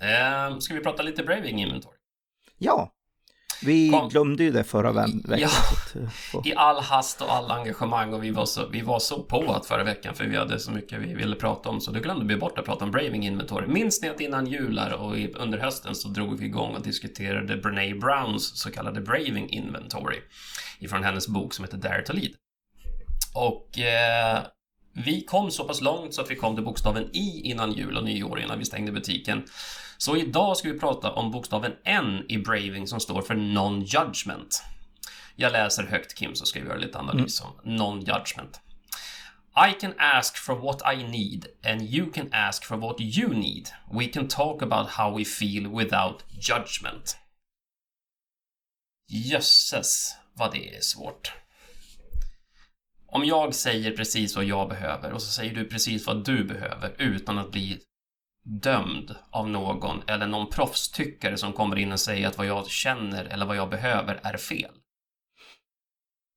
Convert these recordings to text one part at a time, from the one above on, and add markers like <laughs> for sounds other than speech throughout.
Eh, ska vi prata lite Braving Inventory? Ja, vi Kom. glömde ju det förra veckan. Ja. eh, I all hast och all engagemang och vi var så, vi var så på att förra veckan för vi hade så mycket vi ville prata om så då glömde vi bort att prata om Braving Inventory. Minns ni att innan jular och under hösten så drog vi igång och diskuterade Brené Browns så kallade Braving Inventory ifrån hennes bok som heter Dare to Lead. Och eh, vi kom så pass långt så att vi kom till bokstaven I innan jul och nyår innan vi stängde butiken. Så idag ska vi prata om bokstaven N i Braving som står för Non-Judgment. Jag läser högt Kim så ska vi göra lite analys om non-judgment. I can ask for what I need and you can ask for what you need. We can talk about how we feel without judgment. Jösses vad det är svårt. Om jag säger precis vad jag behöver och så säger du precis vad du behöver utan att bli dömd av någon eller någon proffstyckare som kommer in och säger att vad jag känner eller vad jag behöver är fel.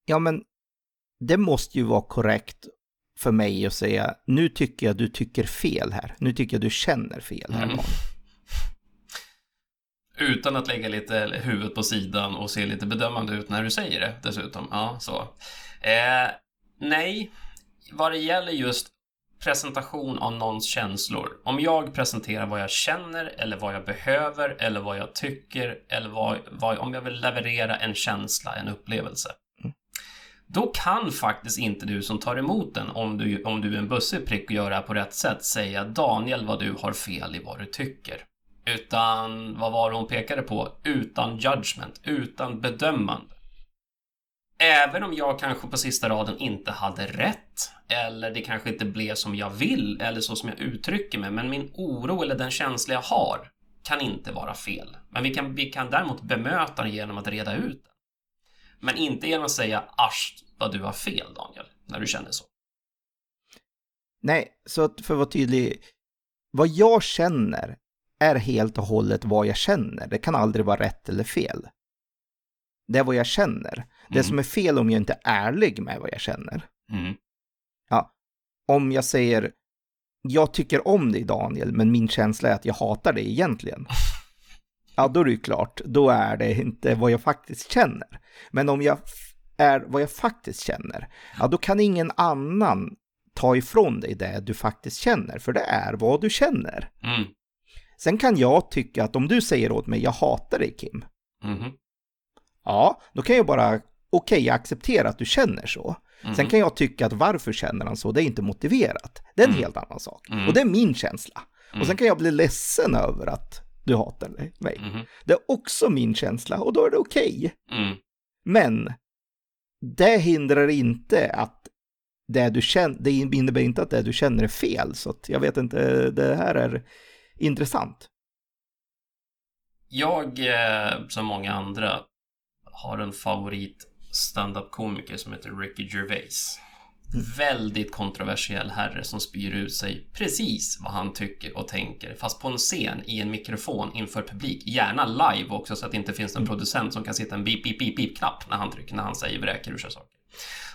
Ja, men det måste ju vara korrekt för mig att säga, nu tycker jag du tycker fel här. Nu tycker jag du känner fel här. Mm. Utan att lägga lite huvudet på sidan och se lite bedömande ut när du säger det dessutom. Ja, så. Eh, nej, vad det gäller just presentation av någons känslor. Om jag presenterar vad jag känner eller vad jag behöver eller vad jag tycker eller vad, vad, om jag vill leverera en känsla, en upplevelse. Då kan faktiskt inte du som tar emot den, om du, om du är en bussig prick och gör det här på rätt sätt, säga Daniel vad du har fel i vad du tycker. Utan, vad var det hon pekade på? Utan judgment, utan bedömande. Även om jag kanske på sista raden inte hade rätt, eller det kanske inte blev som jag vill, eller så som jag uttrycker mig, men min oro eller den känsla jag har kan inte vara fel. Men vi kan, vi kan däremot bemöta den genom att reda ut den. Men inte genom att säga asch vad du har fel Daniel, när du känner så. Nej, så för att vara tydlig, vad jag känner är helt och hållet vad jag känner. Det kan aldrig vara rätt eller fel. Det är vad jag känner. Det Mm. som är fel om jag inte är ärlig med vad jag känner. Mm. Om jag säger, jag tycker om dig Daniel, men min känsla är att jag hatar dig egentligen. <laughs> Ja, då är det ju klart, då är det inte vad jag faktiskt känner. Men om jag är vad jag faktiskt känner, ja då kan ingen annan ta ifrån dig det du faktiskt känner, för det är vad du känner. Mm. Sen kan jag tycka att om du säger åt mig, jag hatar dig Kim, Mhm. Ja, då kan jag bara, okej, jag accepterar att du känner så. Mhm. Sen kan jag tycka att varför känner han så, det är inte motiverat. Det är en Mm. helt annan sak. Mm. Och det är min känsla. Mm. Och sen kan jag bli ledsen över att du hatar mig. Mhm. Det är också min känsla och då är det okej. Mm. Men det hindrar inte att det du känner, det innebär inte att det du känner är fel. Så att jag vet inte, det här är intressant. Jag, eh, som många andra, har en favorit stand-up-komiker som heter Ricky Gervais. Väldigt kontroversiell herre som spyr ut sig precis vad han tycker och tänker, fast på en scen i en mikrofon inför publik. Gärna live också så att det inte finns en producent som kan sitta en beep, beep, beep, beep-knapp när han trycker, när han säger vräker ur sig saker.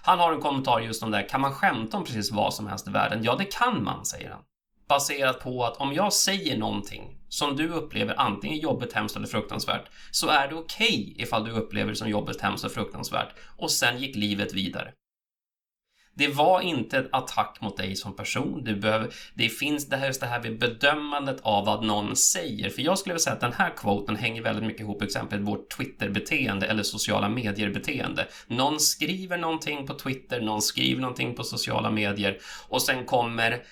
Han har en kommentar just om det här. Kan man skämta om precis vad som helst i världen? Ja, det kan man, säger han. Baserat på att om jag säger någonting som du upplever antingen jobbigt, hemskt eller fruktansvärt så är det okej ifall du upplever det som jobbigt, hemskt och fruktansvärt och sen gick livet vidare. Det var inte en attack mot dig som person. Du behöver, det finns det här, just det här vid bedömandet av vad någon säger. För jag skulle vilja säga att den här quoten hänger väldigt mycket ihop exempelvis vårt Twitter-beteende eller sociala medier-beteende. Någon skriver någonting på Twitter, någon skriver någonting på sociala medier och sen kommer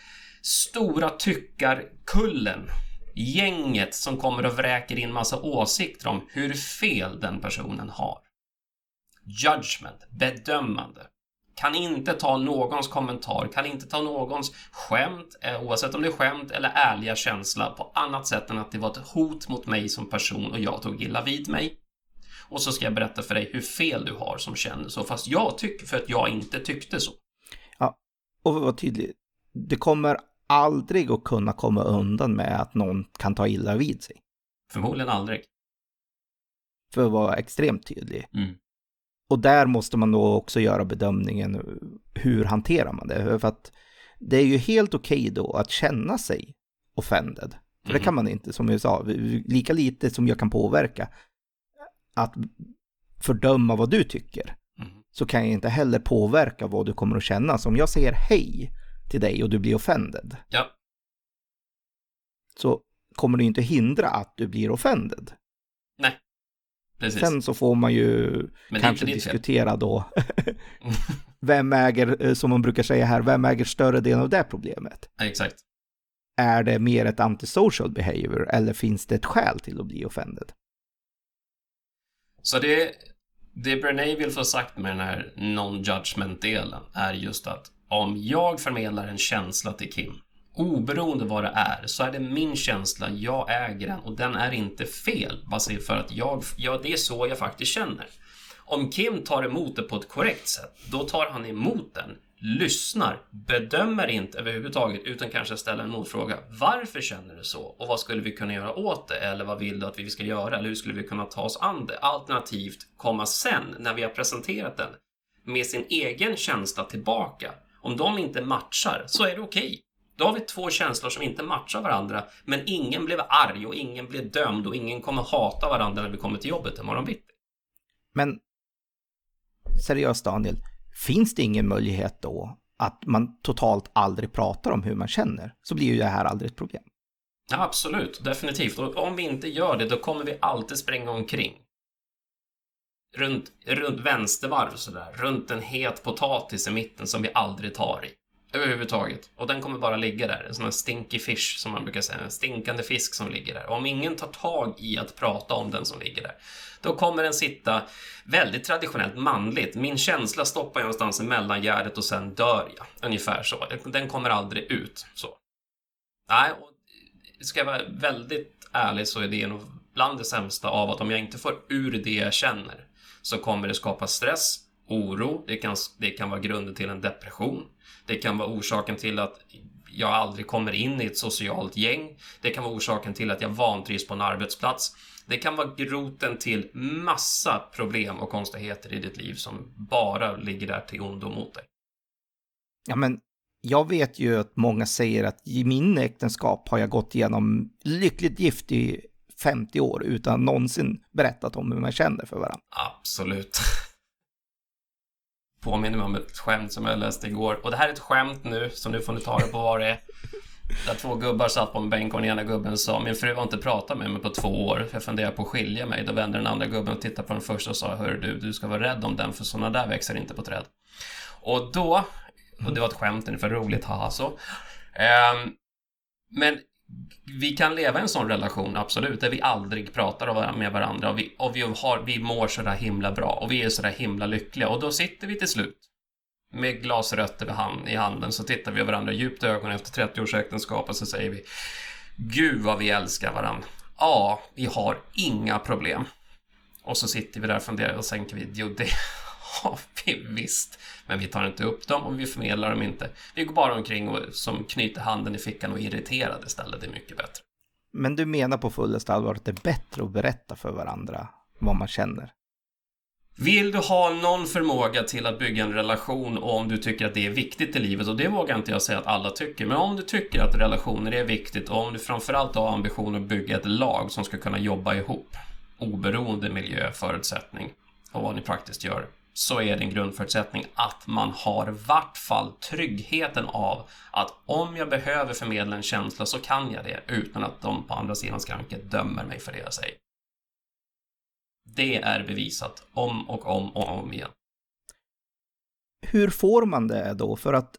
stora tyckarkullen gänget som kommer och vräker in massa åsikter om hur fel den personen har. Judgment, bedömande. Kan inte ta någons kommentar, kan inte ta någons skämt, eh, oavsett om det är skämt eller ärliga känsla, på annat sätt än att det var ett hot mot mig som person och jag tog illa vid mig. Och så ska jag berätta för dig hur fel du har som känner så, fast jag tycker för att jag inte tyckte så. Ja, Och var tydlig, det kommer aldrig att kunna komma undan med att någon kan ta illa vid sig. Förmodligen aldrig. För att vara extremt tydlig. Mm. Och där måste man då också göra bedömningen, hur hanterar man det? För att det är ju helt okej då att känna sig offended För mm. det kan man inte, som jag sa, lika lite som jag kan påverka att fördöma vad du tycker, mm. så kan jag inte heller påverka vad du kommer att känna. Så om jag säger hej till dig och du blir offended, ja. så kommer det inte hindra att du blir offended. Nej. Precis. Sen så får man ju kanske diskutera då <laughs> <laughs> vem äger, eh, som man brukar säga här, vem äger större delen av det problemet? exakt. Är det mer ett antisocial behavior eller finns det ett skäl till att bli offended? Så det, det Brené vill få sagt med den här non-judgment-delen är just att om jag förmedlar en känsla till Kim Oberoende vad det är så är det min känsla, jag äger den och den är inte fel baserat för att jag, ja det är så jag faktiskt känner. Om Kim tar emot det på ett korrekt sätt, då tar han emot den, lyssnar, bedömer inte överhuvudtaget utan kanske ställer en motfråga. Varför känner du så? Och vad skulle vi kunna göra åt det? Eller vad vill du att vi ska göra? Eller hur skulle vi kunna ta oss an det? Alternativt komma sen, när vi har presenterat den, med sin egen känsla tillbaka. Om de inte matchar så är det okej. Okay. Då har vi två känslor som inte matchar varandra, men ingen blev arg och ingen blev dömd och ingen kommer hata varandra när vi kommer till jobbet imorgon bitti. Men seriöst Daniel, finns det ingen möjlighet då att man totalt aldrig pratar om hur man känner, så blir ju det här aldrig ett problem. Ja, absolut, definitivt. Och om vi inte gör det, då kommer vi alltid springa omkring. Runt, runt vänstervarv sådär, runt en het potatis i mitten som vi aldrig tar i. Överhuvudtaget. Och den kommer bara ligga där. En sån här stinky fish som man brukar säga. En stinkande fisk som ligger där. Och om ingen tar tag i att prata om den som ligger där, då kommer den sitta väldigt traditionellt manligt. Min känsla stoppar jag någonstans i mellangärdet och sen dör jag. Ungefär så. Den kommer aldrig ut. Så. Nej, och ska jag vara väldigt ärlig så är det nog bland det sämsta av att om jag inte får ur det jag känner så kommer det skapa stress, oro, det kan, det kan vara grunden till en depression. Det kan vara orsaken till att jag aldrig kommer in i ett socialt gäng. Det kan vara orsaken till att jag vantrivs på en arbetsplats. Det kan vara roten till massa problem och konstigheter i ditt liv som bara ligger där till ondo mot dig. Ja, men jag vet ju att många säger att i min äktenskap har jag gått igenom lyckligt gift i 50 år utan någonsin berättat om hur man känner för varandra. Absolut. <laughs> påminner mig om ett skämt som jag läste igår. Och det här är ett skämt nu, så nu får ni ta det på vad det är. Där två gubbar satt på en bänk och den ena gubben sa Min fru har inte pratat med mig på två år, för jag funderar på att skilja mig. Då vände den andra gubben och tittade på den första och sa Hör du, du ska vara rädd om den, för sådana där växer inte på träd. Och då, och det var ett skämt, ungefär roligt, haha så. Um, men vi kan leva i en sån relation, absolut, där vi aldrig pratar med varandra och vi, och vi, har, vi mår sådär himla bra och vi är sådär himla lyckliga och då sitter vi till slut med glasrötter hand, i handen så tittar vi varandra djupt i ögonen efter 30 års äktenskap och så säger vi Gud vad vi älskar varandra. Ja, vi har inga problem. Och så sitter vi där och funderar och tänker vi, jo det har vi visst. Men vi tar inte upp dem och vi förmedlar dem inte. Vi går bara omkring och som knyter handen i fickan och är irriterade istället. Det är mycket bättre. Men du menar på fullaste allvar att det är bättre att berätta för varandra vad man känner? Vill du ha någon förmåga till att bygga en relation och om du tycker att det är viktigt i livet, och det vågar inte jag säga att alla tycker, men om du tycker att relationer är viktigt och om du framförallt har ambition att bygga ett lag som ska kunna jobba ihop, oberoende miljö, förutsättning och vad ni praktiskt gör, så är det en grundförutsättning att man har vart fall tryggheten av att om jag behöver förmedla en känsla så kan jag det utan att de på andra sidan skranket dömer mig för det jag säger. Det är bevisat om och om och om igen. Hur får man det då? För att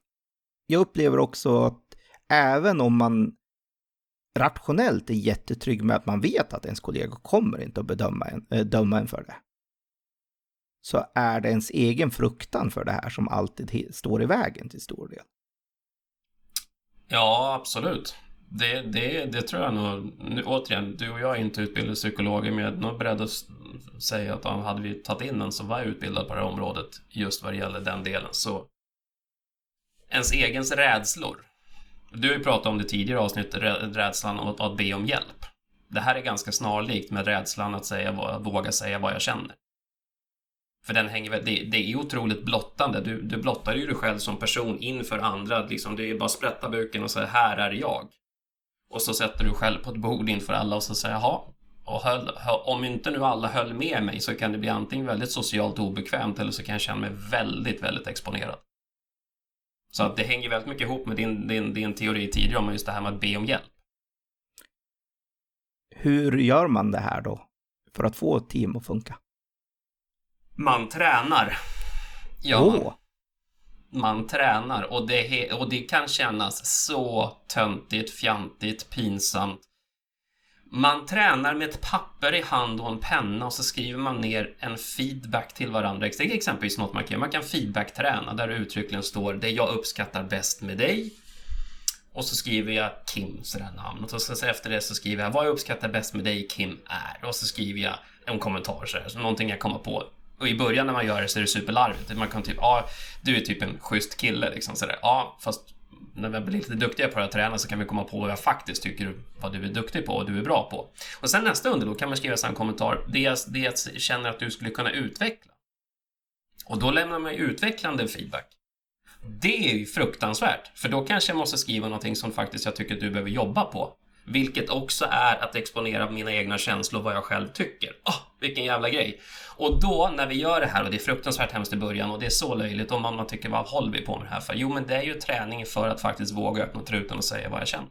jag upplever också att även om man rationellt är jättetrygg med att man vet att ens kollega kommer inte att bedöma en, eh, döma en för det så är det ens egen fruktan för det här som alltid står i vägen till stor del. Ja, absolut. Det, det, det tror jag nog. Nu, återigen, du och jag är inte utbildade psykologer, men jag är nog beredd att säga att hade vi tagit in en som var utbildad på det här området, just vad det gäller den delen, så ens egens rädslor. Du har ju pratat om det tidigare avsnitt, rädslan att, att be om hjälp. Det här är ganska snarlikt med rädslan att säga, våga säga vad jag känner. För den hänger väl, det, det är otroligt blottande. Du, du blottar ju dig själv som person inför andra. Liksom, det är bara sprätta buken och säga här är jag. Och så sätter du själv på ett bord inför alla och så säger jaha, och höll, om inte nu alla höll med mig så kan det bli antingen väldigt socialt obekvämt eller så kan jag känna mig väldigt, väldigt exponerad. Så att det hänger väldigt mycket ihop med din, din, din teori tidigare om just det här med att be om hjälp. Hur gör man det här då? För att få ett team att funka? Man tränar. Ja. Åh. Man tränar och det, och det kan kännas så töntigt, fjantigt, pinsamt. Man tränar med ett papper i hand och en penna och så skriver man ner en feedback till varandra. Det är exempelvis något man kan Man kan feedback-träna där det uttryckligen står det jag uppskattar bäst med dig. Och så skriver jag Kim, sådär namnet. Och så efter det så skriver jag vad jag uppskattar bäst med dig Kim är. Och så skriver jag en kommentar sådär, så någonting jag kommer på. Och i början när man gör det så är det superlarvigt. Man kan typ, ja, du är typ en schysst kille liksom sådär. Ja, fast när vi blir lite duktiga på att träna så kan vi komma på vad jag faktiskt tycker vad du är duktig på och du är bra på. Och sen nästa underlag kan man skriva en kommentar, det jag, det jag känner att du skulle kunna utveckla. Och då lämnar man ju utvecklande feedback. Det är ju fruktansvärt, för då kanske jag måste skriva någonting som faktiskt jag tycker att du behöver jobba på. Vilket också är att exponera mina egna känslor och vad jag själv tycker. Oh, vilken jävla grej! Och då när vi gör det här och det är fruktansvärt hemskt i början och det är så löjligt och man, tycker vad håller vi på med det här för? Jo, men det är ju träning för att faktiskt våga öppna truten och säga vad jag känner.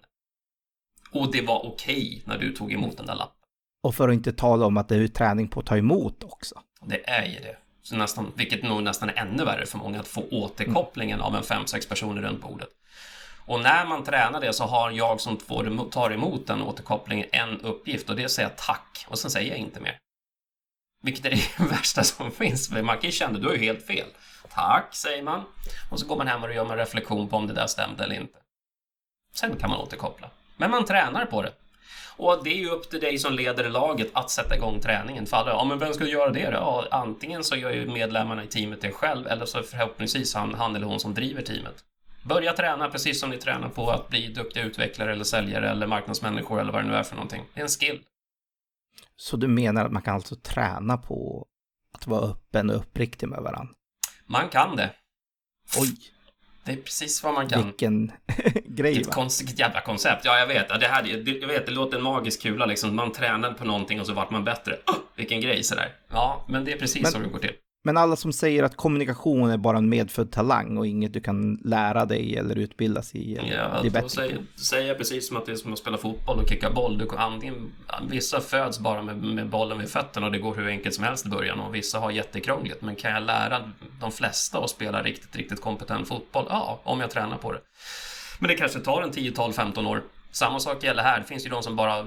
Och det var okej okay när du tog emot den där lappen. Och för att inte tala om att det är träning på att ta emot också. Det är ju det. Så nästan, vilket nog nästan är ännu värre för många, att få återkopplingen av en fem sex personer runt bordet. Och när man tränar det så har jag som tar emot den återkopplingen en uppgift och det är att säga tack och sen säger jag inte mer. Vilket är det <laughs> värsta som finns, för man kan ju känna du har ju helt fel. Tack, säger man. Och så går man hem och gör en reflektion på om det där stämde eller inte. Sen kan man återkoppla. Men man tränar på det. Och det är ju upp till dig som leder laget att sätta igång träningen. För alla, ja men vem ska göra det då? Ja, antingen så gör ju medlemmarna i teamet det själv eller så förhoppningsvis han, han eller hon som driver teamet. Börja träna precis som ni tränar på att bli duktiga utvecklare eller säljare eller marknadsmänniskor eller vad det nu är för någonting. Det är en skill. Så du menar att man kan alltså träna på att vara öppen och uppriktig med varandra? Man kan det. Oj. Det är precis vad man kan. Vilken <laughs> grej Vilket konstigt jävla koncept. Ja, jag vet. Det här, jag vet, det låter en magisk kula liksom. Man tränade på någonting och så vart man bättre. Oh, vilken grej sådär. Ja, men det är precis men, så det går till. Men alla som säger att kommunikation är bara en medfödd talang och inget du kan lära dig eller utbildas i. Eller ja, då säger, säger jag precis som att det är som att spela fotboll och kicka boll. Du, antingen, vissa föds bara med, med bollen vid fötterna och det går hur enkelt som helst i början och vissa har jättekrångligt. Men kan jag lära de flesta att spela riktigt, riktigt kompetent fotboll? Ja, om jag tränar på det. Men det kanske tar en 10, 12, 15 år. Samma sak gäller här. Det finns ju de som bara...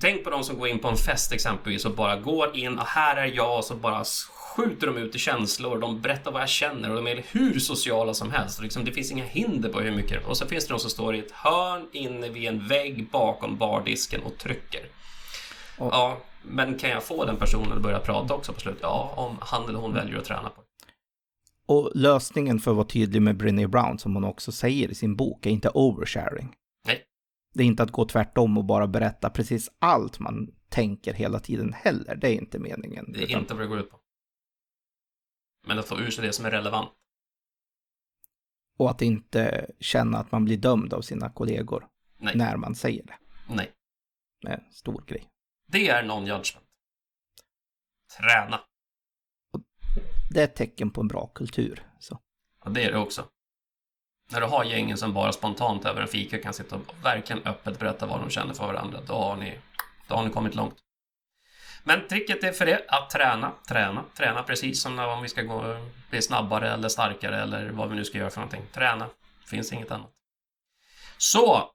Tänk på de som går in på en fest exempelvis och bara går in och här är jag och så bara skjuter de ut i känslor, de berättar vad jag känner och de är hur sociala som helst. Liksom, det finns inga hinder på hur mycket. Och så finns det de som står i ett hörn inne vid en vägg bakom bardisken och trycker. Och, ja, men kan jag få den personen att börja prata också på slutet? Ja, om han eller hon väljer att träna på Och lösningen för att vara tydlig med Brené Brown, som hon också säger i sin bok, är inte oversharing. Nej. Det är inte att gå tvärtom och bara berätta precis allt man tänker hela tiden heller. Det är inte meningen. Det är utan... inte vad det går ut på. Men att få ur sig det som är relevant. Och att inte känna att man blir dömd av sina kollegor Nej. när man säger det. Nej. Det är en stor grej. Det är non-judgment. Träna. Och det är ett tecken på en bra kultur. Så. Ja, det är det också. När du har gängen som bara spontant över en fika kan sitta och verkligen öppet berätta vad de känner för varandra, då har ni, då har ni kommit långt. Men tricket är för det att träna, träna, träna precis som om vi ska gå, bli snabbare eller starkare eller vad vi nu ska göra för någonting. Träna, finns inget annat. Så,